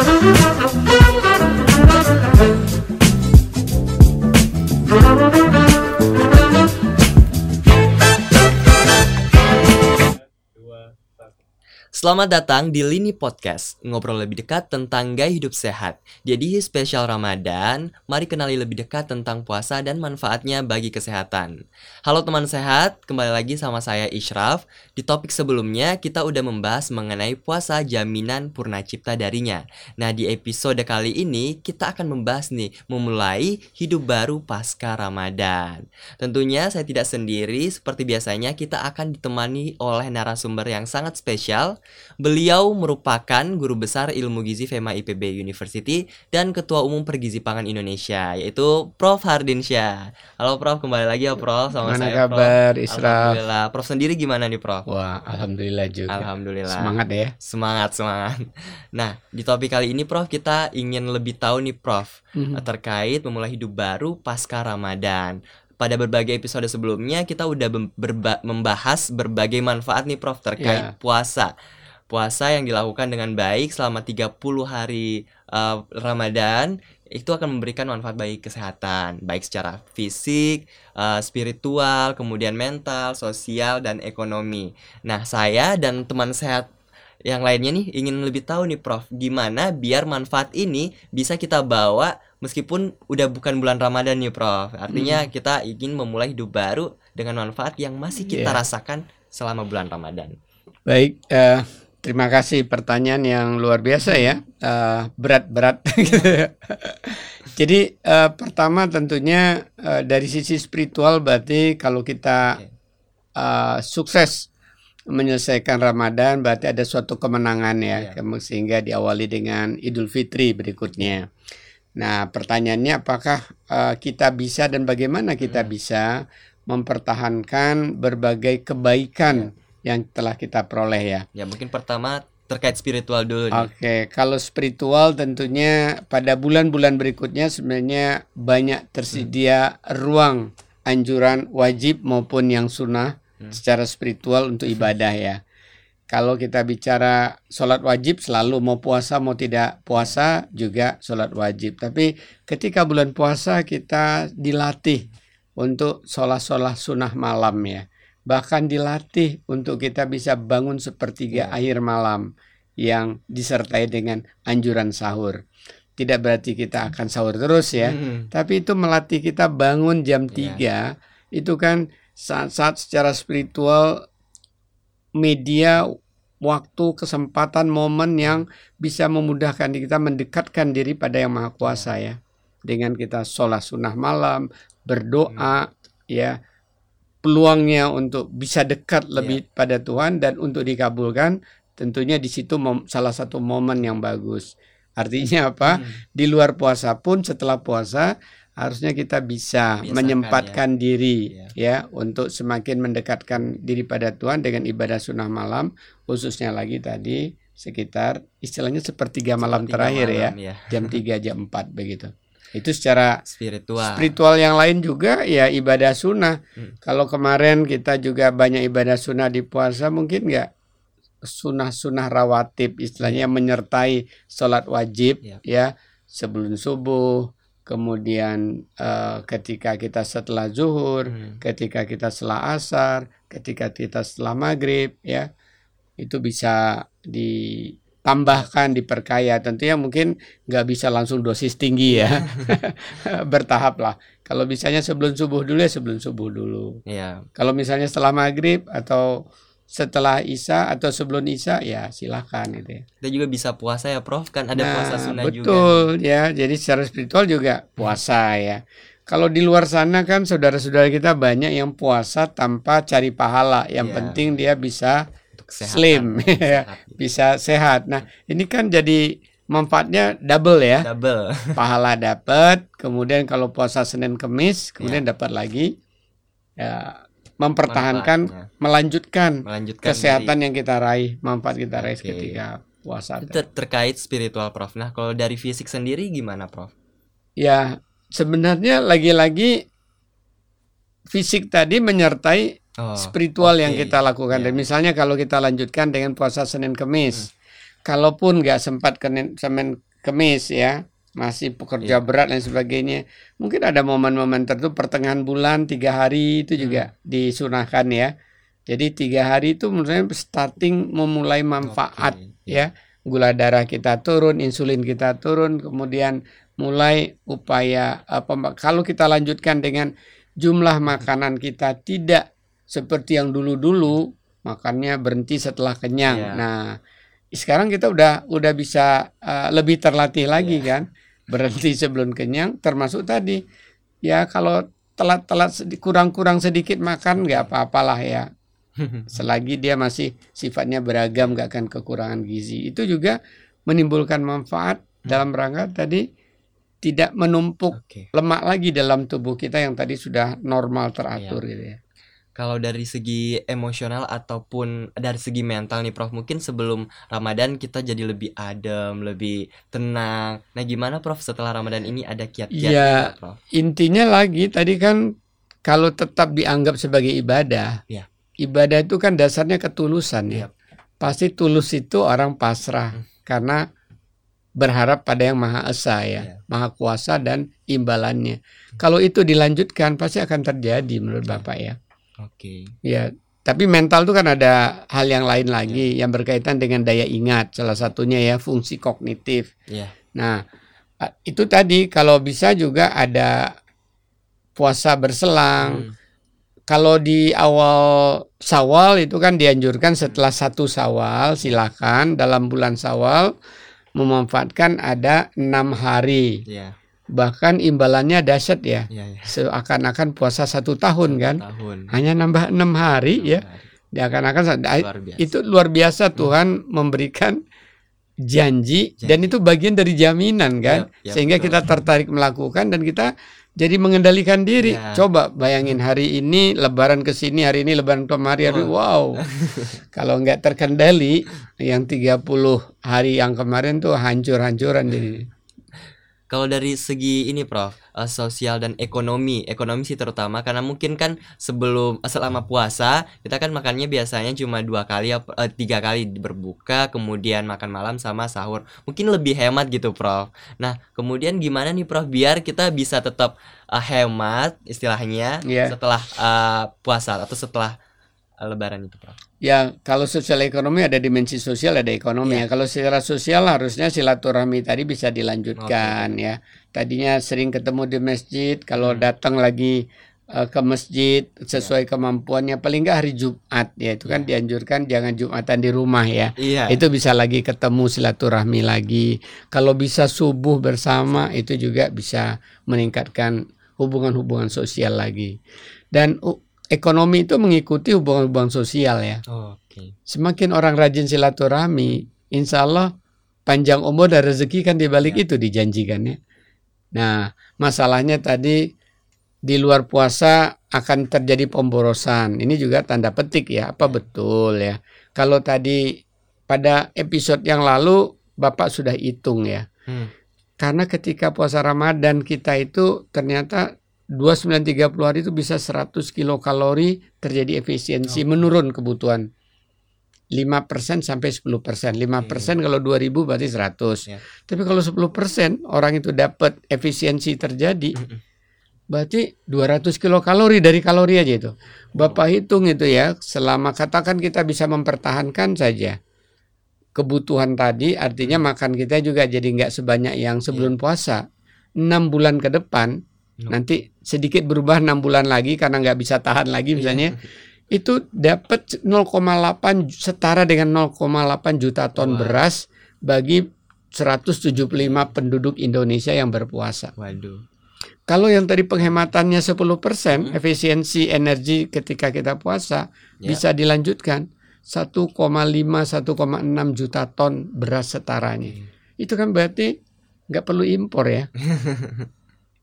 Thank. Selamat datang di Lini Podcast, ngobrol lebih dekat tentang gaya hidup sehat. Jadi spesial Ramadan, mari kenali lebih dekat tentang puasa dan manfaatnya bagi kesehatan. Halo teman sehat, kembali lagi sama saya Ishraf. Di topik sebelumnya kita udah membahas mengenai puasa jaminan purna cipta darinya. Nah di episode kali ini kita akan membahas nih memulai hidup baru pasca Ramadan. Tentunya saya tidak sendiri, seperti biasanya kita akan ditemani oleh narasumber yang sangat spesial Beliau merupakan guru besar ilmu gizi FEMA IPB University dan Ketua Umum Pergizi Pangan Indonesia, yaitu Prof. Hardinsyah. Halo Prof, kembali lagi ya Prof sama Mana saya kabar, Prof. Isra? Alhamdulillah. Prof sendiri gimana nih Prof? Wah, alhamdulillah juga. Alhamdulillah. Semangat ya. Semangat, semangat. Nah, di topik kali ini Prof kita ingin lebih tahu nih Prof mm -hmm. terkait memulai hidup baru pasca Ramadan pada berbagai episode sebelumnya kita udah berba membahas berbagai manfaat nih Prof terkait yeah. puasa puasa yang dilakukan dengan baik selama 30 hari uh, Ramadan itu akan memberikan manfaat bagi kesehatan, baik secara fisik, uh, spiritual, kemudian mental, sosial, dan ekonomi. Nah, saya dan teman sehat yang lainnya nih ingin lebih tahu nih Prof, gimana biar manfaat ini bisa kita bawa meskipun udah bukan bulan Ramadan nih Prof. Artinya hmm. kita ingin memulai hidup baru dengan manfaat yang masih kita yeah. rasakan selama bulan Ramadan. Baik, uh, Terima kasih pertanyaan yang luar biasa ya, uh, berat-berat. Jadi uh, pertama tentunya uh, dari sisi spiritual berarti kalau kita uh, sukses menyelesaikan Ramadan berarti ada suatu kemenangan ya, yeah. sehingga diawali dengan Idul Fitri berikutnya. Nah pertanyaannya apakah uh, kita bisa dan bagaimana kita hmm. bisa mempertahankan berbagai kebaikan yeah yang telah kita peroleh ya. Ya mungkin pertama terkait spiritual dulu. Oke, okay. kalau spiritual tentunya pada bulan-bulan berikutnya sebenarnya banyak tersedia hmm. ruang anjuran wajib maupun yang sunnah hmm. secara spiritual untuk ibadah ya. Kalau kita bicara sholat wajib selalu mau puasa mau tidak puasa juga sholat wajib. Tapi ketika bulan puasa kita dilatih untuk sholat-sholat sunnah malam ya bahkan dilatih untuk kita bisa bangun sepertiga yeah. akhir malam yang disertai dengan anjuran sahur. Tidak berarti kita akan sahur terus ya, mm. tapi itu melatih kita bangun jam yeah. 3 itu kan saat-saat secara spiritual media waktu, kesempatan, momen yang bisa memudahkan kita mendekatkan diri pada Yang Maha Kuasa ya. Dengan kita sholat sunnah malam, berdoa, hmm. ya, peluangnya untuk bisa dekat lebih yeah. pada Tuhan dan untuk dikabulkan tentunya di situ salah satu momen yang bagus. Artinya apa? Hmm. Di luar puasa pun setelah puasa harusnya kita bisa Biasakan, menyempatkan ya. diri yeah. ya untuk semakin mendekatkan diri pada Tuhan dengan ibadah sunnah malam khususnya lagi tadi sekitar istilahnya sepertiga malam sepertiga terakhir ya. malam, ya, ya jam 3 jam 4 begitu. Itu secara spiritual. Spiritual yang lain juga ya ibadah sunnah. Hmm. Kalau kemarin kita juga banyak ibadah sunnah di puasa mungkin nggak sunnah-sunnah rawatib istilahnya yang menyertai sholat wajib ya, ya sebelum subuh kemudian uh, ketika kita setelah zuhur hmm. ketika kita setelah asar ketika kita setelah maghrib ya itu bisa di tambahkan diperkaya. Tentunya mungkin nggak bisa langsung dosis tinggi ya. Bertahap lah. Kalau misalnya sebelum subuh dulu ya sebelum subuh dulu. Ya. kalau misalnya setelah maghrib atau setelah isya atau sebelum isya ya silahkan gitu ya. Kita juga bisa puasa ya prof. Kan ada nah, puasa sunnah betul, juga. betul ya. Jadi secara spiritual juga puasa ya. Kalau di luar sana kan saudara-saudara kita banyak yang puasa tanpa cari pahala. Yang ya. penting dia bisa kesehatan, slim ya bisa sehat. Nah, ini kan jadi manfaatnya double ya. Double. Pahala dapat, kemudian kalau puasa Senin Kemis, kemudian ya. dapat lagi ya mempertahankan melanjutkan, melanjutkan kesehatan diri. yang kita raih, manfaat kita raih ketika puasa. Ter terkait spiritual Prof. Nah, kalau dari fisik sendiri gimana Prof? Ya, sebenarnya lagi-lagi fisik tadi menyertai oh, spiritual okay. yang kita lakukan. Yeah. Dan misalnya kalau kita lanjutkan dengan puasa Senin Kemis, hmm. kalaupun nggak sempat Senin, Senin kemis ya masih pekerja Iya. berat dan sebagainya mungkin ada momen-momen tertentu pertengahan bulan tiga hari itu juga disunahkan ya jadi tiga hari itu menurut saya starting memulai manfaat Oke, ya gula darah kita turun insulin kita turun kemudian mulai upaya apa kalau kita lanjutkan dengan jumlah makanan kita tidak seperti yang dulu-dulu makannya berhenti setelah kenyang Iya. nah sekarang kita udah udah bisa uh, lebih terlatih lagi Iya. kan berhenti sebelum kenyang termasuk tadi ya kalau telat-telat kurang-kurang sedikit makan nggak apa-apalah ya selagi dia masih sifatnya beragam nggak akan kekurangan gizi itu juga menimbulkan manfaat dalam rangka tadi tidak menumpuk Oke. lemak lagi dalam tubuh kita yang tadi sudah normal teratur Iya. gitu ya Kalau dari segi emosional ataupun dari segi mental nih Prof, mungkin sebelum Ramadan kita jadi lebih adem, lebih tenang. Nah, gimana Prof setelah Ramadan ini ada kiat-kiatnya Iya. nggak, Prof? intinya lagi tadi kan kalau tetap dianggap sebagai ibadah Iya. ibadah itu kan dasarnya ketulusan ya Yap. pasti tulus itu orang pasrah Hmm. karena berharap pada yang maha esa ya Iya. maha kuasa dan imbalannya kalau itu dilanjutkan pasti akan terjadi menurut Oke. bapak ya Oke. ya tapi mental itu kan ada hal yang lain lagi yang berkaitan dengan daya ingat salah satunya ya fungsi kognitif Iya. Nah, itu tadi kalau bisa juga ada puasa berselang. Hmm. Kalau di awal Sawal itu kan dianjurkan setelah satu Sawal, silakan dalam bulan Sawal memanfaatkan ada enam hari. Iya. Bahkan imbalannya dahsyat ya, Iya, iya. seakan-akan puasa satu tahun kan, Tahun. hanya nambah enam hari ya, Hari. diakan-akan Luar biasa. itu luar biasa Tuhan memberikan janji, Janji. dan itu bagian dari jaminan kan Yap, yap, sehingga betul. kita tertarik melakukan dan kita jadi mengendalikan diri Ya. coba bayangin hari ini lebaran ke sini hari ini lebaran kemari hari wow kalau nggak terkendali yang 30 hari yang kemarin tuh hancur-hancuran jadi Kalau dari segi ini Prof, eh, sosial dan ekonomi, ekonomi sih terutama karena mungkin kan sebelum eh, selama puasa kita kan makannya biasanya cuma dua kali eh, tiga kali berbuka, kemudian makan malam sama sahur. Mungkin lebih hemat gitu Prof. Nah kemudian gimana nih Prof biar kita bisa tetap eh, hemat istilahnya Iya. setelah eh, puasa atau setelah Lebaran itu Prof. ya kalau sosial ekonomi ada dimensi sosial ada ekonomi. Ya. Kalau secara sosial harusnya silaturahmi tadi bisa dilanjutkan ya. Tadinya sering ketemu di masjid kalau Hmm. datang lagi eh, ke masjid sesuai kemampuannya paling nggak hari Jumat ya. Itu kan Ya. dianjurkan jangan Jumatan di rumah ya. Iya. itu bisa lagi ketemu silaturahmi lagi. Kalau bisa subuh bersama itu juga bisa meningkatkan hubungan-hubungan sosial lagi. Dan uh, ekonomi itu mengikuti hubungan-hubungan sosial ya Oke. semakin orang rajin silaturahmi insya Allah panjang umur dan rezeki kan dibalik Ya. itu dijanjikan ya nah masalahnya tadi di luar puasa akan terjadi pemborosan ini juga tanda petik ya apa Ya. betul ya kalau tadi pada episode yang lalu Bapak sudah hitung ya Hmm. karena ketika puasa Ramadan kita itu ternyata 2930 hari itu bisa 100 kilokalori terjadi efisiensi Oke. menurun kebutuhan 5% sampai 10%. 5% kalau 2000 berarti 100. Ya. Tapi kalau 10% orang itu dapat efisiensi terjadi Mm-mm. berarti 200 kilokalori dari kalori aja itu. Bapak hitung itu ya, selama katakan kita bisa mempertahankan saja kebutuhan tadi, artinya makan kita juga jadi nggak sebanyak yang sebelum puasa. 6 bulan ke depan, No. nanti sedikit berubah 6 bulan lagi karena nggak bisa tahan lagi misalnya, itu dapat 0,8 setara dengan 0,8 juta ton Wah. beras bagi 175 penduduk Indonesia yang berpuasa. Waduh. Kalau yang tadi penghematannya 10%, Hmm. efisiensi energi ketika kita puasa Ya. bisa dilanjutkan 1,5 1,6 juta ton beras setaranya. Itu kan berarti nggak perlu impor ya.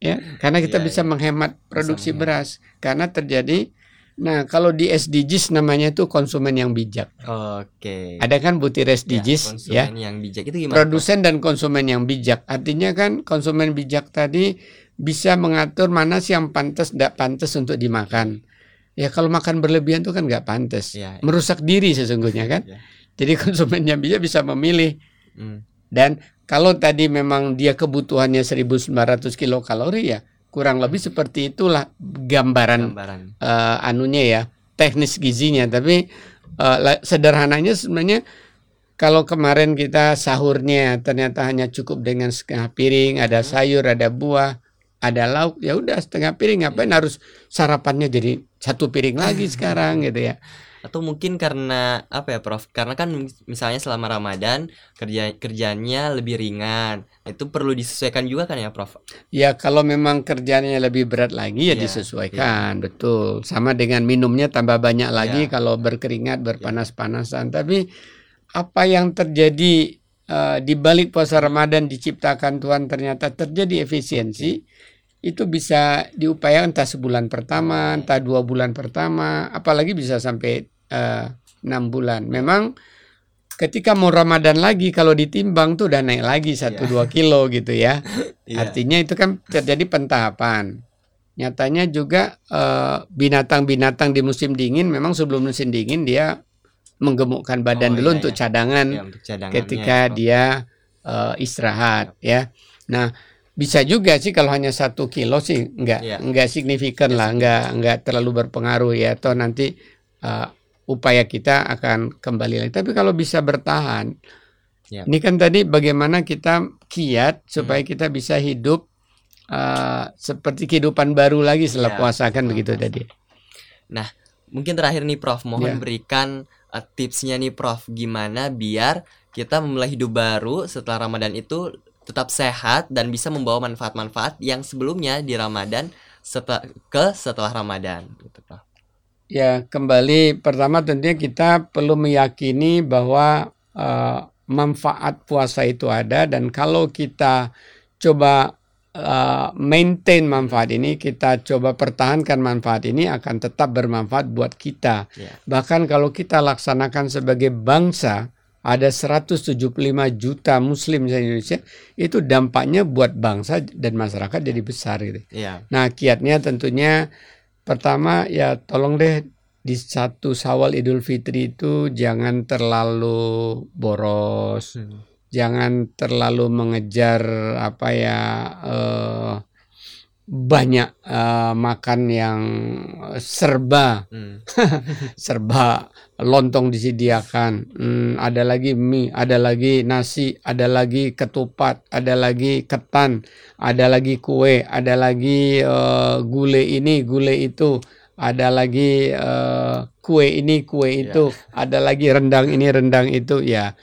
ya, karena kita Iya, bisa iya. menghemat produksi menghemat. beras karena terjadi Nah, kalau di SDGs namanya itu konsumen yang bijak. Oke. Ada kan butir SDGs ya. konsumen yang bijak itu gimana? Produsen dan konsumen yang bijak. Artinya kan konsumen bijak tadi bisa mengatur mana sih yang pantas tidak pantas untuk dimakan. Ya kalau makan berlebihan itu kan nggak pantas. Ya, ya. Merusak diri sesungguhnya kan. Ya. Jadi konsumen yang bijak bisa memilih Hmm. dan kalau tadi memang dia kebutuhannya 1900 kilokalori ya kurang lebih seperti itulah gambaran, gambaran. Uh, anunya ya teknis gizinya tapi uh, sederhananya sebenarnya kalau kemarin kita sahurnya ternyata hanya cukup dengan setengah piring, ada hmm. sayur, ada buah, ada lauk, ya udah setengah piring ngapain iya. harus sarapannya jadi satu piring lagi sekarang gitu ya atau mungkin karena apa ya Prof? Karena kan misalnya selama Ramadan kerja kerjanya lebih ringan. Itu perlu disesuaikan juga kan ya Prof? Ya kalau memang kerjanya lebih berat lagi ya, ya disesuaikan. ya. betul. Sama dengan minumnya tambah banyak lagi ya. kalau berkeringat berpanas-panasan. Tapi apa yang terjadi uh, di balik puasa Ramadan diciptakan Tuhan ternyata terjadi efisiensi itu bisa diupayakan entah sebulan pertama, entah dua bulan pertama, apalagi bisa sampai enam uh, bulan. Memang ketika mau Ramadan lagi kalau ditimbang tuh udah naik lagi satu iya. dua kilo gitu ya. yeah. Artinya itu kan terjadi pentahapan. Nyatanya juga eh, binatang-binatang uh, di musim dingin memang sebelum musim dingin dia menggemukkan badan oh, dulu iya, untuk, iya. Cadangan ya, untuk ketika ya. dia uh, istirahat ya. Nah bisa juga sih kalau hanya satu kilo sih nggak ya. nggak signifikan ya, lah nggak nggak terlalu berpengaruh ya atau nanti uh, upaya kita akan kembali lagi. Tapi kalau bisa bertahan, ya. ini kan tadi bagaimana kita kiat supaya hmm. kita bisa hidup uh, seperti kehidupan baru lagi setelah ya. puasa kan begitu tadi. Nah, mungkin terakhir nih Prof, mohon ya. berikan uh, tipsnya nih Prof, gimana biar kita memulai hidup baru setelah Ramadan itu tetap sehat dan bisa membawa manfaat-manfaat yang sebelumnya di Ramadan setelah ke setelah Ramadan. Ya, kembali pertama tentunya kita perlu meyakini bahwa uh, manfaat puasa itu ada dan kalau kita coba uh, maintain manfaat ini, kita coba pertahankan manfaat ini akan tetap bermanfaat buat kita. Yeah. Bahkan kalau kita laksanakan sebagai bangsa, ada 175 juta muslim di Indonesia, itu dampaknya buat bangsa dan masyarakat jadi besar gitu. Yeah. Nah, kiatnya tentunya Pertama ya tolong deh di satu Sawal Idul Fitri itu jangan terlalu boros. Hmm. Jangan terlalu mengejar apa ya uh, banyak uh, makan yang serba hmm. serba lontong disediakan hmm, ada lagi mie ada lagi nasi ada lagi ketupat ada lagi ketan ada lagi kue ada lagi uh, gule ini gule itu ada lagi uh, kue ini kue itu yeah. ada lagi rendang ini rendang itu ya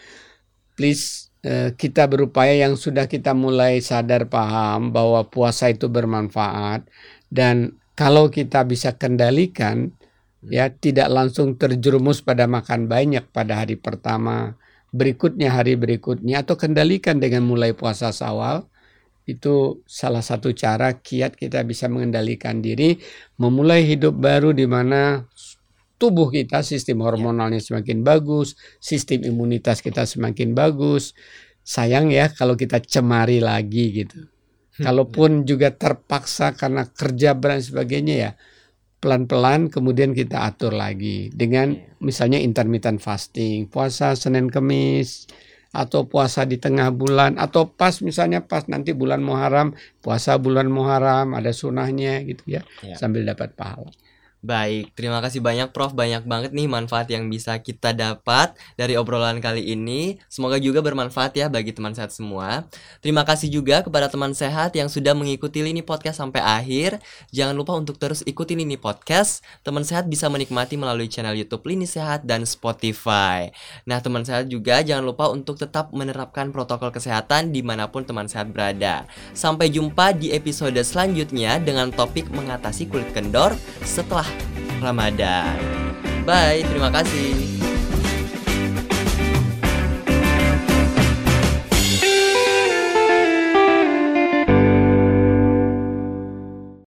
please Eh, kita berupaya yang sudah kita mulai sadar paham bahwa puasa itu bermanfaat dan kalau kita bisa kendalikan hmm. ya tidak langsung terjerumus pada makan banyak pada hari pertama berikutnya hari berikutnya atau kendalikan dengan mulai puasa sawal itu salah satu cara kiat kita bisa mengendalikan diri memulai hidup baru di mana tubuh kita sistem ya. hormonalnya semakin bagus, sistem imunitas kita semakin bagus. Sayang ya kalau kita cemari lagi gitu. Hmm. Kalaupun juga terpaksa karena kerja dan sebagainya ya pelan-pelan kemudian kita atur lagi dengan ya. misalnya intermittent fasting, puasa Senin Kemis atau puasa di tengah bulan atau pas misalnya pas nanti bulan Muharram, puasa bulan Muharram ada sunahnya gitu ya, ya. sambil dapat pahala. Baik, terima kasih banyak Prof. Banyak banget nih manfaat yang bisa kita dapat dari obrolan kali ini. Semoga juga bermanfaat ya bagi teman sehat semua. Terima kasih juga kepada teman sehat yang sudah mengikuti Lini Podcast sampai akhir. Jangan lupa untuk terus ikuti Lini Podcast. Teman sehat bisa menikmati melalui channel YouTube Lini Sehat dan Spotify. Nah, teman sehat juga jangan lupa untuk tetap menerapkan protokol kesehatan di mana pun teman sehat berada. Sampai jumpa di episode selanjutnya dengan topik mengatasi kulit kendor setelah Ramadan. Bye, terima kasih.